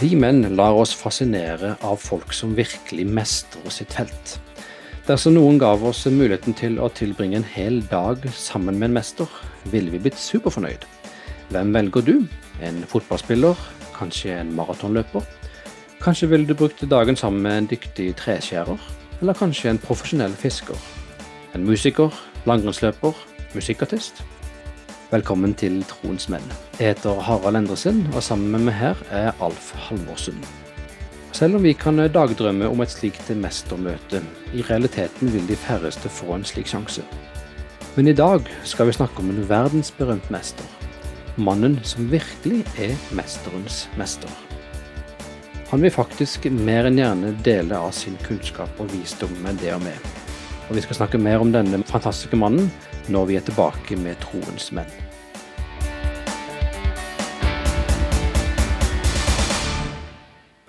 Vi menn lar oss fascinere av folk som virkelig mestrer sitt felt. Dersom noen gav oss muligheten til å tilbringe en hel dag sammen med en mester, ville vi blitt superfornøyd. Hvem velger du? En fotballspiller? Kanskje en maratonløper? Kanskje ville du brukt dagen sammen med en dyktig treskjærer? Eller kanskje en profesjonell fisker? En musiker? Langrennsløper? Musikkartist? Velkommen til Troens menn. Jeg heter Harald Endresen, og sammen med meg her er Alf Halvorsen. Selv om vi kan dagdrømme om et slikt mestermøte, i realiteten vil de færreste få en slik sjanse. Men i dag skal vi snakke om en verdensberømt mester. Mannen som virkelig er mesterens mester. Han vil faktisk mer enn gjerne dele av sin kunnskap og visdom med det og med. Og vi skal snakke mer om denne fantastiske mannen når vi er tilbake med troens menn.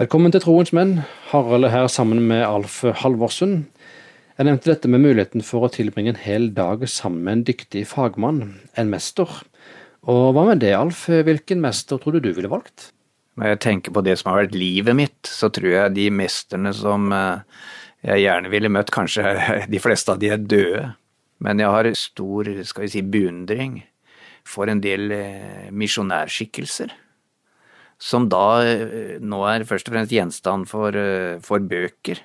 Velkommen til Troens menn. Harald er her sammen med Alf Halvorsen. Jeg nevnte dette med muligheten for å tilbringe en hel dag sammen med en dyktig fagmann, en mester. Og hva med det, Alf? Hvilken mester tror du du ville valgt? Når jeg tenker på det som har vært livet mitt, så tror jeg de mesterne som eh, jeg gjerne ville møtt, kanskje de fleste av de er døde. Men jeg har stor skal vi si, beundring for en del eh, misjonærskikkelser. Som da eh, nå er først og fremst gjenstand for, eh, for bøker.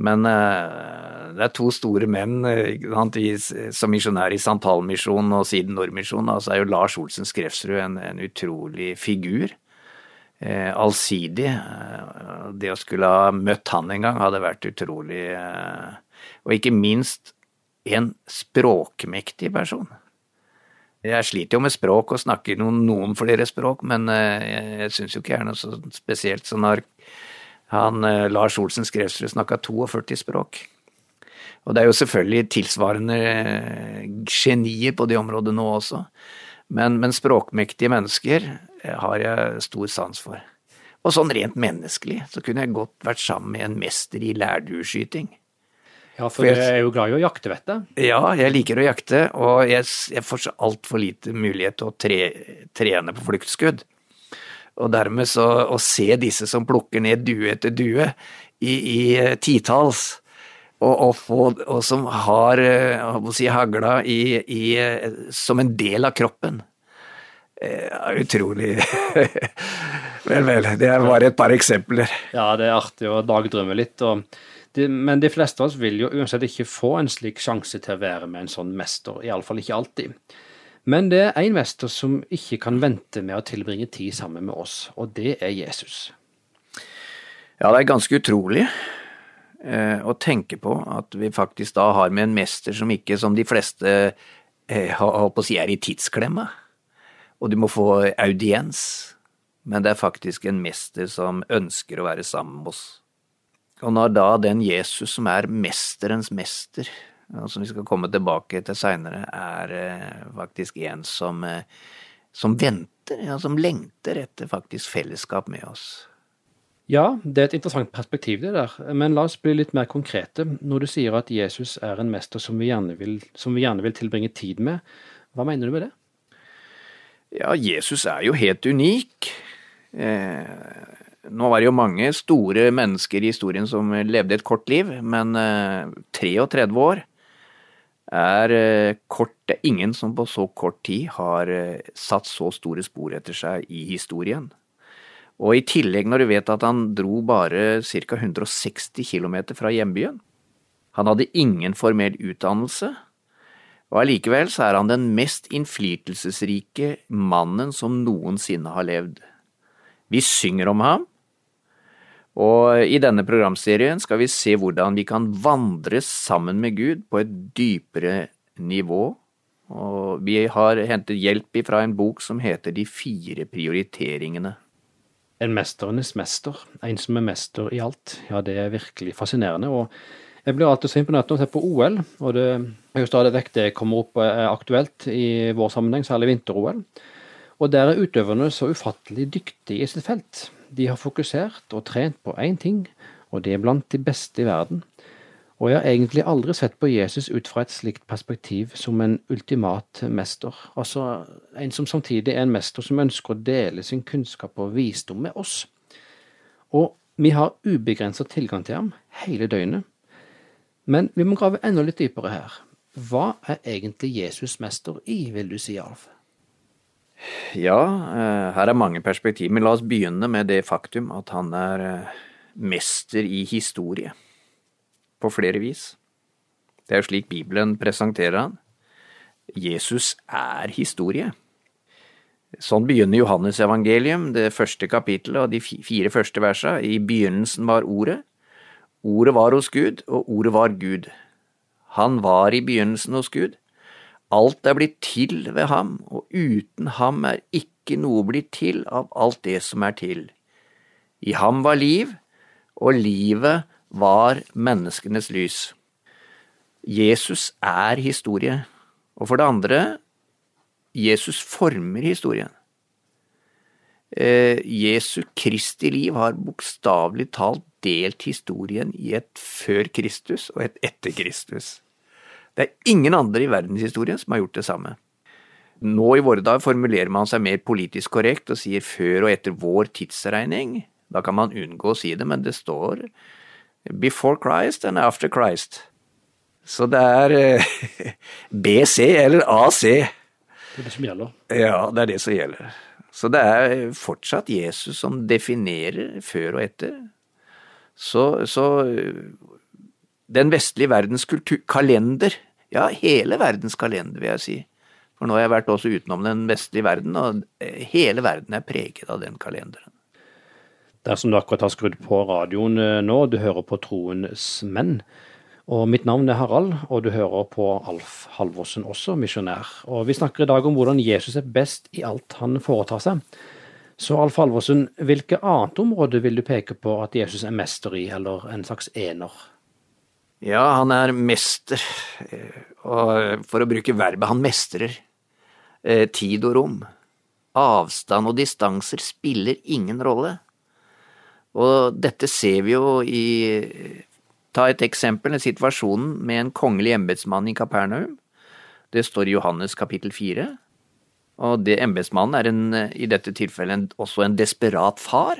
Men det er to store menn som misjonær i Santalmisjonen og siden Nordmisjonen. Altså er jo Lars Olsen Skrefsrud en, en utrolig figur. Eh, allsidig. Det å skulle ha møtt han en gang hadde vært utrolig eh, Og ikke minst en språkmektig person. Jeg sliter jo med språk og snakker noen, noen flere språk, men eh, jeg, jeg syns jo ikke jeg er noe så spesielt. Så når han eh, Lars Olsen Skrevsrud snakka 42 språk Og det er jo selvfølgelig tilsvarende eh, genier på det området nå også, men, men språkmektige mennesker har jeg stor sans for. Og sånn rent menneskelig så kunne jeg godt vært sammen med en mester i lærdueskyting. Ja, for jeg er jo glad i å jakte, vet du? Ja, jeg liker å jakte, og jeg, jeg får så altfor lite mulighet til å tre, trene på fluktskudd. Og dermed så å se disse som plukker ned due etter due i, i eh, titalls, og, og, få, og, som har eh, si, hagla i, i, eh, som en del av kroppen. Ja, utrolig Vel, vel. Det er bare et par eksempler. Ja, det er artig å dagdrømme litt. og de, men de fleste av oss vil jo uansett ikke få en slik sjanse til å være med en sånn mester, iallfall ikke alltid. Men det er én mester som ikke kan vente med å tilbringe tid sammen med oss, og det er Jesus. Ja, det er ganske utrolig eh, å tenke på at vi faktisk da har med en mester som ikke, som de fleste eh, holdt på å si, er i tidsklemma, og du må få audiens, men det er faktisk en mester som ønsker å være sammen med oss. Og når da den Jesus som er mesterens mester, og som vi skal komme tilbake til seinere, er eh, faktisk en som, eh, som venter, ja, som lengter etter faktisk fellesskap med oss. Ja, det er et interessant perspektiv det der, men la oss bli litt mer konkrete. Når du sier at Jesus er en mester som vi gjerne vil, vi gjerne vil tilbringe tid med, hva mener du med det? Ja, Jesus er jo helt unik. Eh, nå var det jo mange store mennesker i historien som levde et kort liv, men 33 eh, år er eh, kort. Det er ingen som på så kort tid har eh, satt så store spor etter seg i historien. Og i tillegg når du vet at han dro bare ca. 160 km fra hjembyen. Han hadde ingen formell utdannelse, og allikevel så er han den mest innflytelsesrike mannen som noensinne har levd. Vi synger om ham, og i denne programserien skal vi se hvordan vi kan vandre sammen med Gud på et dypere nivå. Og vi har hentet hjelp fra en bok som heter De fire prioriteringene. En mesternes mester, en som er mester i alt. Ja, det er virkelig fascinerende. og jeg blir alltid så imponert når jeg ser på OL, og det er jo stadig vekk det kommer opp er aktuelt i vår sammenheng, særlig vinter-OL. Og der er utøverne så ufattelig dyktige i sitt felt. De har fokusert og trent på én ting, og det er blant de beste i verden. Og jeg har egentlig aldri sett på Jesus ut fra et slikt perspektiv som en ultimat mester, altså en som samtidig er en mester som ønsker å dele sin kunnskap og visdom med oss. Og vi har ubegrenset tilgang til ham hele døgnet. Men vi må grave enda litt dypere her. Hva er egentlig Jesus mester i, vil du si, Alf? Ja, eh, her er mange perspektiv, men la oss begynne med det faktum at han er eh, mester i historie. På flere vis. Det er jo slik Bibelen presenterer han. Jesus er historie. Sånn begynner Johannes evangelium, det første kapittelet og de fire første versa. I begynnelsen var Ordet. Ordet var hos Gud, og Ordet var Gud. Han var i begynnelsen hos Gud. Alt er blitt til ved ham, og uten ham er ikke noe blitt til av alt det som er til. I ham var liv, og livet var menneskenes lys. Jesus er historie. Og for det andre, Jesus former historien. Eh, Jesu Kristi liv har bokstavelig talt delt historien i et før Kristus og et etter Kristus. Det er ingen andre i verdenshistorien som har gjort det samme. Nå i våre dager formulerer man seg mer politisk korrekt og sier før og etter vår tidsregning. Da kan man unngå å si det, men det står before Christ and after Christ. Så det er eh, BC eller AC. Det er det som gjelder. Ja, det er det som gjelder. Så det er fortsatt Jesus som definerer før og etter. Så, så den vestlige verdens kulturkalender, ja, hele verdens kalender, vil jeg si. For nå har jeg vært også utenom den vestlige verden, og hele verden er preget av den kalenderen. Dersom du akkurat har skrudd på radioen eh, nå, du hører på Troens menn, og mitt navn er Harald, og du hører på Alf Halvorsen, også misjonær. Og vi snakker i dag om hvordan Jesus er best i alt han foretar seg. Så Alf Halvorsen, hvilke annet område vil du peke på at Jesus er mester i, eller en slags ener? Ja, han er mester, og for å bruke verbet, han mestrer. Eh, tid og rom. Avstand og distanser spiller ingen rolle. Og dette ser vi jo i Ta et eksempel, situasjonen med en kongelig embetsmann i Kapernaum. Det står i Johannes kapittel fire. Og det embetsmannen er en, i dette tilfellet også en desperat far,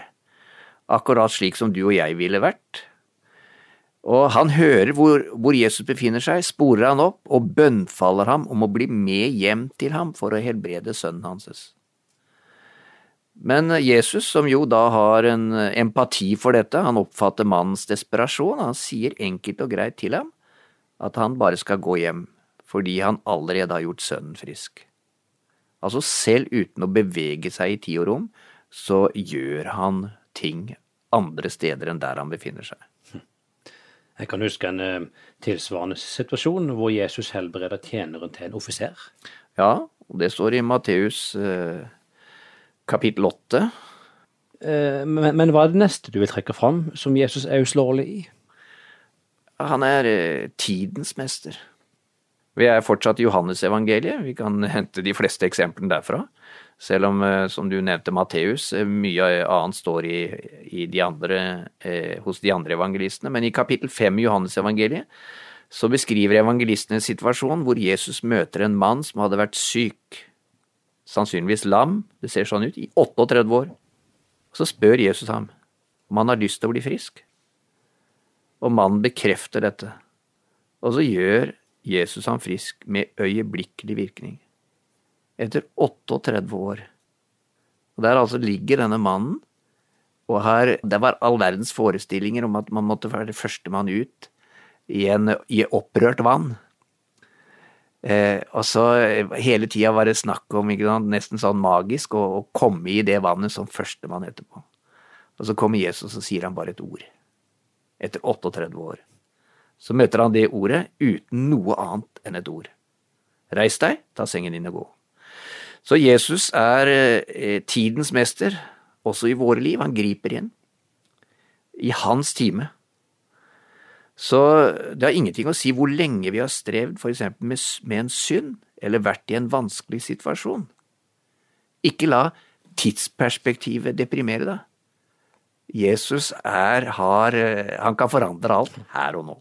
akkurat slik som du og jeg ville vært. Og han hører hvor, hvor Jesus befinner seg, sporer han opp og bønnfaller ham om å bli med hjem til ham for å helbrede sønnen hans. Men Jesus, som jo da har en empati for dette, han oppfatter mannens desperasjon, han sier enkelt og greit til ham at han bare skal gå hjem, fordi han allerede har gjort sønnen frisk. Altså selv uten å bevege seg i tid og rom, så gjør han ting andre steder enn der han befinner seg. Jeg kan huske en uh, tilsvarende situasjon hvor Jesus helbreder tjeneren til en offiser. Ja, og det står i Matteus uh, kapittel åtte. Eh, men, men, hva er det neste du vil trekke fram som Jesus er uslåelig i? Han er eh, tidens mester. Vi er fortsatt i Johannes-evangeliet, vi kan hente de fleste eksemplene derfra. Selv om, eh, som du nevnte, Matteus, mye annet står i, i de andre, eh, hos de andre evangelistene. Men i kapittel fem i Johannes-evangeliet så beskriver evangelistene en situasjon hvor Jesus møter en mann som hadde vært syk sannsynligvis lam, det ser sånn ut, i 38 år. Så spør Jesus ham om han har lyst til å bli frisk. Og mannen bekrefter dette. Og så gjør Jesus ham frisk med øyeblikkelig virkning. Etter 38 år. Og Der altså ligger denne mannen, og her, det var all verdens forestillinger om at man måtte være førstemann ut i, en, i opprørt vann. Eh, og så eh, hele tida var det snakk om, sant, nesten sånn magisk, å, å komme i det vannet som førstemann etterpå. Og så kommer Jesus og sier han bare et ord. Etter 38 år. Så møter han det ordet uten noe annet enn et ord. Reis deg, ta sengen din og gå. Så Jesus er eh, tidens mester, også i våre liv. Han griper inn. I hans time. Så det har ingenting å si hvor lenge vi har strevd eksempel med, med en synd, eller vært i en vanskelig situasjon. Ikke la tidsperspektivet deprimere deg. Jesus er, har, han kan forandre alt her og nå.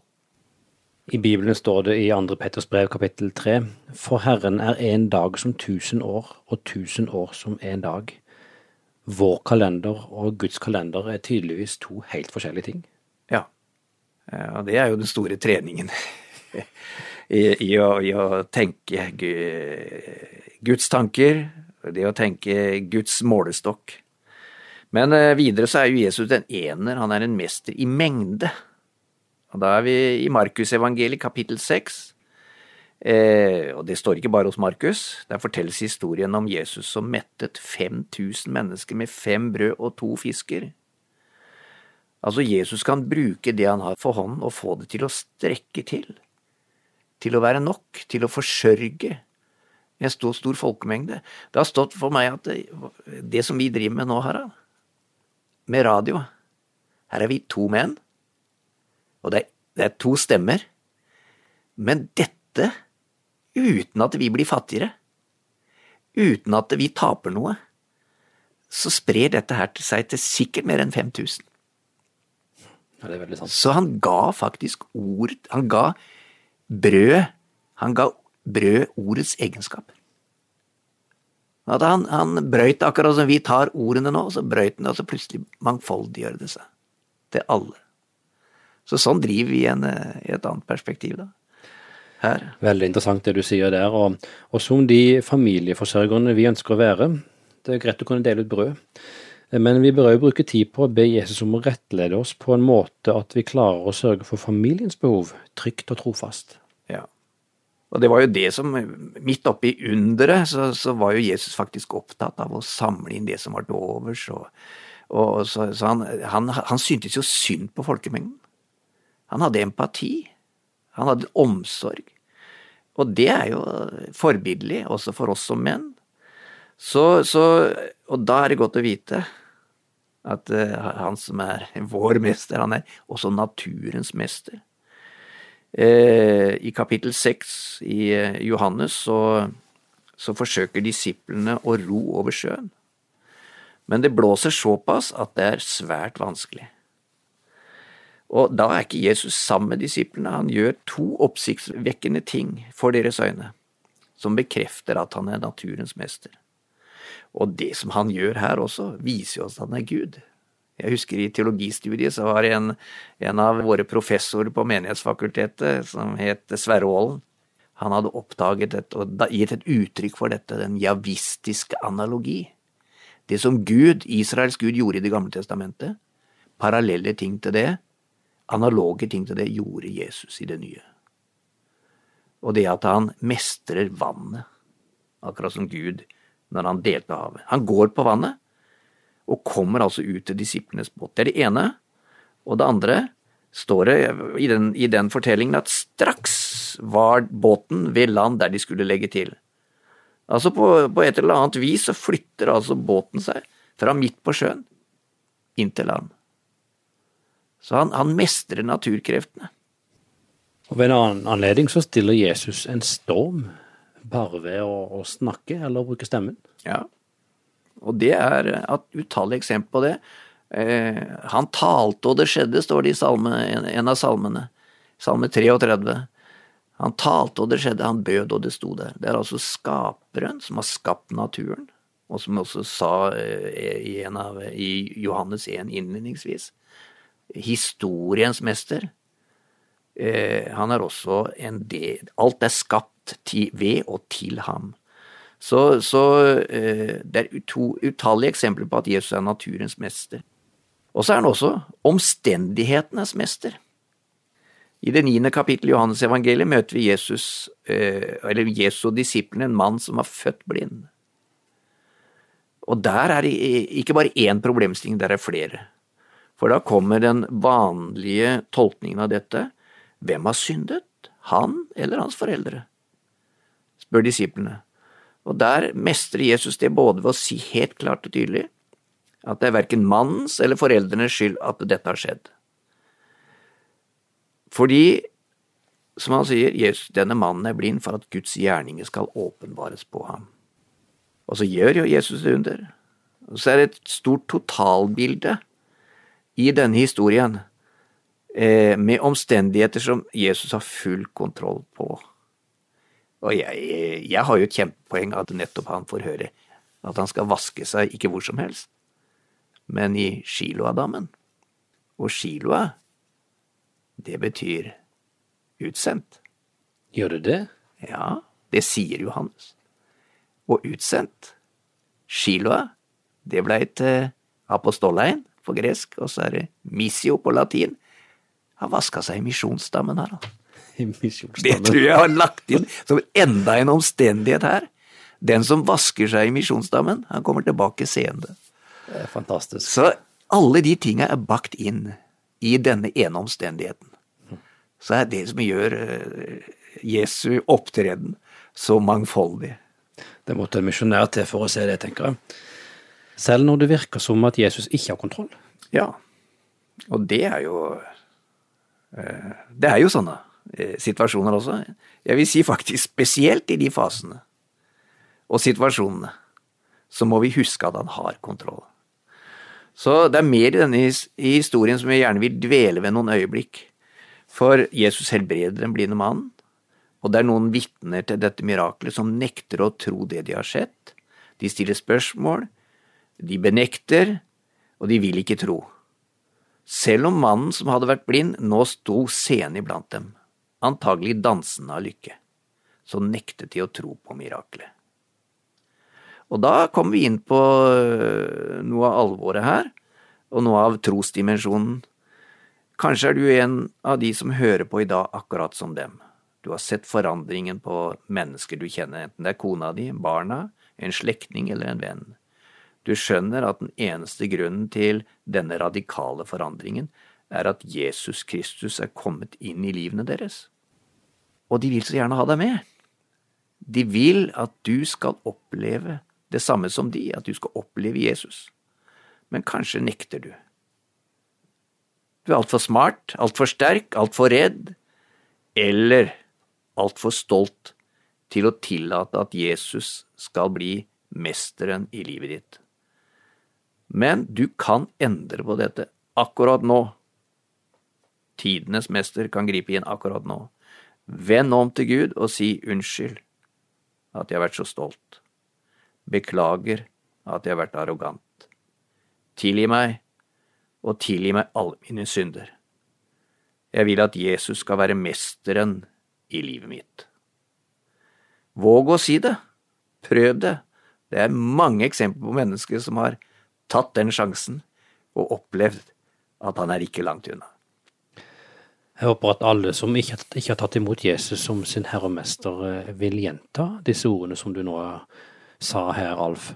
I Bibelen står det i 2. Petters brev kapittel 3, For Herren er en dag som tusen år, og tusen år som en dag. vår kalender og Guds kalender er tydeligvis to helt forskjellige ting. Ja. Og det er jo den store treningen i, i, å, i å tenke Guds tanker, det å tenke Guds målestokk. Men eh, videre så er jo Jesus den ener, han er en mester i mengde. Og da er vi i Markusevangeliet kapittel seks. Eh, og det står ikke bare hos Markus. Der fortelles historien om Jesus som mettet 5000 mennesker med fem brød og to fisker. Altså, Jesus kan bruke det han har for hånden, og få det til å strekke til. Til å være nok, til å forsørge en stor, stor folkemengde. Det har stått for meg at det, det som vi driver med nå, Harald, med radio Her er vi to menn, og det er, det er to stemmer. Men dette uten at vi blir fattigere, uten at vi taper noe, så sprer dette her til seg til sikkert mer enn 5000. Ja, det er veldig sant. Så han ga faktisk ord Han ga brød Han ga brød ordets egenskaper. At han, han brøyt akkurat som vi tar ordene nå, så brøyt han, det, og så plutselig mangfoldiggjør det seg. Til alle. Så sånn driver vi en, i et annet perspektiv, da. Her. Veldig interessant det du sier der. Og, og som de familieforsørgerne vi ønsker å være, det er greit å kunne dele ut brød. Men vi bør òg bruke tid på å be Jesus om å rettlede oss på en måte at vi klarer å sørge for familiens behov, trygt og trofast. Ja. Og det var jo det som, midt oppi underet, så, så, var jo Jesus faktisk opptatt av å samle inn det som var til overs. Og, og, så, så han, han, han, syntes jo synd på folkemengden. Han hadde empati. Han hadde omsorg. Og det er jo forbilledlig også for oss som menn. Så, så, og da er det godt å vite at uh, han som er vår mester, han er også naturens mester. Eh, I kapittel seks i eh, Johannes så, så forsøker disiplene å ro over sjøen. Men det blåser såpass at det er svært vanskelig. Og da er ikke Jesus sammen med disiplene, han gjør to oppsiktsvekkende ting for deres øyne, som bekrefter at han er naturens mester. Og det som han gjør her også, viser jo at han er Gud. Jeg husker i teologistudiet så var det en, en av våre professorer på Menighetsfakultetet som het Sverre Aalen. Han hadde oppdaget dette og gitt et uttrykk for dette, den javistiske analogi. Det som Gud, Israels Gud, gjorde i Det gamle testamentet, parallelle ting til det, analoge ting til det, gjorde Jesus i det nye. Og det at han mestrer vannet, akkurat som Gud når han delte havet. Han går på vannet, og kommer altså ut til disiplenes båt. Det er det ene. Og det andre står det i den, i den fortellingen at straks var båten ved land der de skulle legge til. Altså på, på, et eller annet vis så flytter altså båten seg fra midt på sjøen inn til land. Så han, han mestrer naturkreftene. Og Ved en annen anledning så stiller Jesus en storm bare ved å, å snakke eller bruke stemmen. Ja, og det er et utallig eksempel på det. Eh, han talte, og det skjedde, står det i salme, en av salmene. Salme 33. Han talte, og det skjedde. Han bød, og det sto der. Det er altså skaperen som har skapt naturen, og som også sa eh, i, av, i Johannes 1 innledningsvis. Historiens mester. Eh, han er også en del Alt er skapt ved og til ham. Så, så eh, det er to utallige eksempler på at Jesus er naturens mester. Og så er han også omstendighetenes mester. I det niende kapittelet i Johannes evangeliet møter vi Jesus, eh, eller Jesu disiplene, en mann som var født blind. Og der er det ikke bare én problemstilling, der er flere. For da kommer den vanlige tolkningen av dette. Hvem har syndet? Han eller hans foreldre? spør disiplene. Og der mestrer Jesus det både ved å si helt klart og tydelig at det er verken mannens eller foreldrenes skyld at dette har skjedd. Fordi, som han sier, Jesus, denne mannen er blind for at Guds gjerninger skal åpenbares på ham. Og så gjør jo Jesus det under. Og så er det et stort totalbilde i denne historien eh, med omstendigheter som Jesus har full kontroll på. Og jeg, jeg har jo et kjempepoeng at nettopp han får høre at han skal vaske seg ikke hvor som helst, men i Shiloa-dammen. Og Shiloa, det betyr utsendt. Gjør det det? Ja, det sier Johannes. Og utsendt. Shiloa, det ble et apostolleien. apostolein på gresk, og så er det missio på latin. Har vaska seg i misjonsstammen her, da. Det tror jeg har lagt inn som enda en omstendighet her. Den som vasker seg i misjonsstammen, han kommer tilbake seende. Det er fantastisk. Så alle de tinga er bakt inn i denne ene omstendigheten. Så er det som gjør eh, Jesu opptreden så mangfoldig. Det måtte en misjonær til for å se det, tenker jeg. Selv når det virker som at Jesus ikke har kontroll. Ja, og det er jo eh, Det er jo sånne eh, situasjoner også. Jeg vil si faktisk spesielt i de fasene og situasjonene, så må vi huske at han har kontroll. Så det er mer i denne historien som jeg gjerne vil dvele ved noen øyeblikk. For Jesus helbreder den blinde mannen, og det er noen vitner til dette miraklet som nekter å tro det de har sett. De stiller spørsmål, de benekter, og de vil ikke tro. Selv om mannen som hadde vært blind, nå sto seende iblant dem, antagelig dansende av lykke, så nektet de å tro på miraklet. Og da kommer vi inn på øh, noe av alvoret her, og noe av trosdimensjonen. Kanskje er du en av de som hører på i dag akkurat som dem. Du har sett forandringen på mennesker du kjenner, enten det er kona di, barna, en slektning eller en venn. Du skjønner at den eneste grunnen til denne radikale forandringen er at Jesus Kristus er kommet inn i livene deres. Og de vil så gjerne ha deg med. De vil at du skal oppleve det samme som de, at du skal oppleve Jesus. Men kanskje nekter du. Du er altfor smart, altfor sterk, altfor redd, eller altfor stolt til å tillate at Jesus skal bli mesteren i livet ditt. Men du kan endre på dette akkurat nå. Tidenes mester kan gripe inn akkurat nå. Vend om til Gud og si unnskyld at jeg har vært så stolt. Beklager at jeg har vært arrogant. Tilgi meg, og tilgi meg alle mine synder. Jeg vil at Jesus skal være mesteren i livet mitt. Våg å si det. Prøv det. Det er mange eksempler på mennesker som har tatt den sjansen og opplevd at han er ikke langt unna. Jeg håper at alle som ikke, ikke, har tatt imot Jesus som sin herre og mester, eh, vil gjenta disse ordene som du nå sa her, Alf.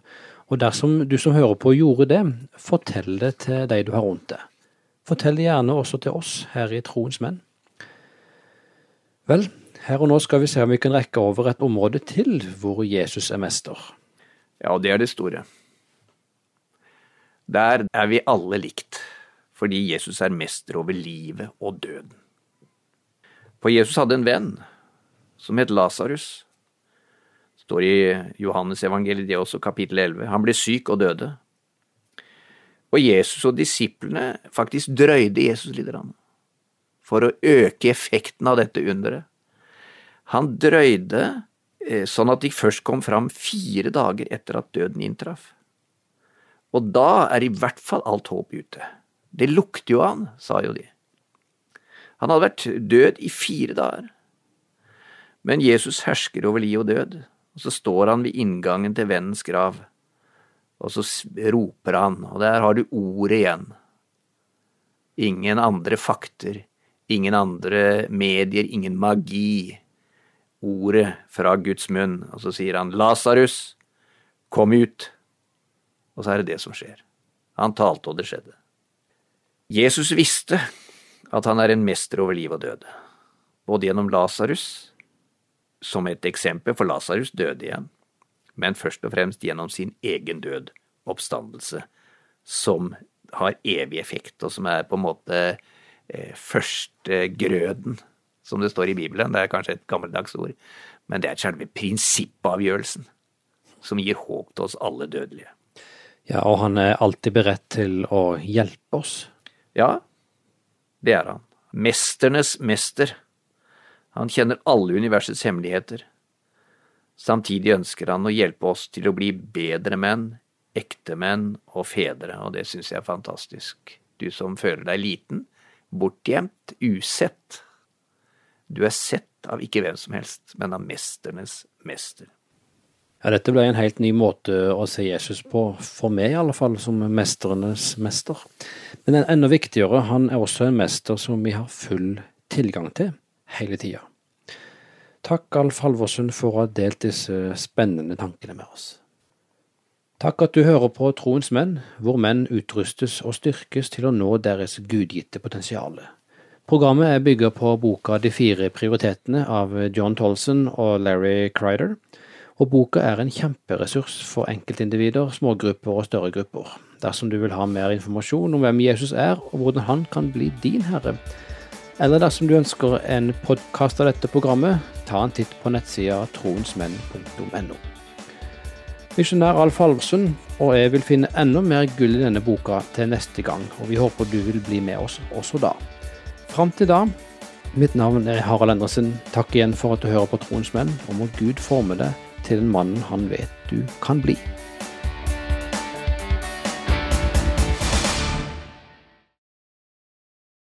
Og dersom du som hører på gjorde det, fortell det til de du har rundt deg. Fortell det gjerne også til oss her i Troens menn. Vel, her og nå skal vi se om vi kan rekke over et område til hvor Jesus er mester. Ja, det er det store. Der er vi alle likt, fordi Jesus er mester over livet og døden. For Jesus hadde en venn som het Lasarus. Står i Johannesevangeliet, det også, kapittel 11. Han ble syk og døde. Og Jesus og disiplene faktisk drøyde Jesus litt for å øke effekten av dette underet. Han drøyde eh, sånn at de først kom fram fire dager etter at døden inntraff. Og da er i hvert fall alt håp ute. Det lukter jo han, sa jo de. Han hadde vært død i fire dager. Men Jesus hersker over liv og død, og så står han ved inngangen til vennens grav, og så roper han, og der har du ordet igjen. Ingen andre fakter, ingen andre medier, ingen magi. Ordet fra Guds munn, og så sier han, Lasarus, kom ut. Og så er det det som skjer. Han talte, og det skjedde. Jesus visste at han er en mester over liv og død, både gjennom Lasarus, som et eksempel, for Lasarus døde igjen, men først og fremst gjennom sin egen død, oppstandelse, som har evig effekt, og som er på en måte eh, førstegrøden, som det står i Bibelen. Det er kanskje et gammeldags ord, men det er selve prinsippavgjørelsen som gir håp til oss alle dødelige. Ja, og han er alltid beredt til å hjelpe oss. Ja, det er han. Mesternes mester. Han kjenner alle universets hemmeligheter. Samtidig ønsker han å hjelpe oss til å bli bedre menn, ektemenn og fedre, og det syns jeg er fantastisk. Du som føler deg liten, bortgjemt, usett. Du er sett av ikke hvem som helst, men av mesternes mester. Ja, dette ble en helt ny måte å se Jesus på, for meg i alle fall, som mestrenes mester. Men enda viktigere, han er også en mester som vi har full tilgang til hele tida. Takk, Alf Halvorsen, for å ha delt disse spennende tankene med oss. Takk at du hører på Troens menn, hvor menn utrustes og styrkes til å nå deres gudgitte potensial. Programmet er bygget på boka De fire prioritetene av John Tolson og Larry Crider, og boka er en kjemperessurs for enkeltindivider, smågrupper og større grupper. Dersom du vil ha mer informasjon om hvem Jesus er og hvordan han kan bli din herre, eller dersom du ønsker en podkast av dette programmet, ta en titt på nettsida troensmenn.no. Misjonær Alf Halvorsen og jeg vil finne enda mer gull i denne boka til neste gang, og vi håper du vil bli med oss også da. Fram til da, mitt navn er Harald Endresen. Takk igjen for at du hører på Troens menn, og må Gud forme deg til den mannen han vet du kan bli.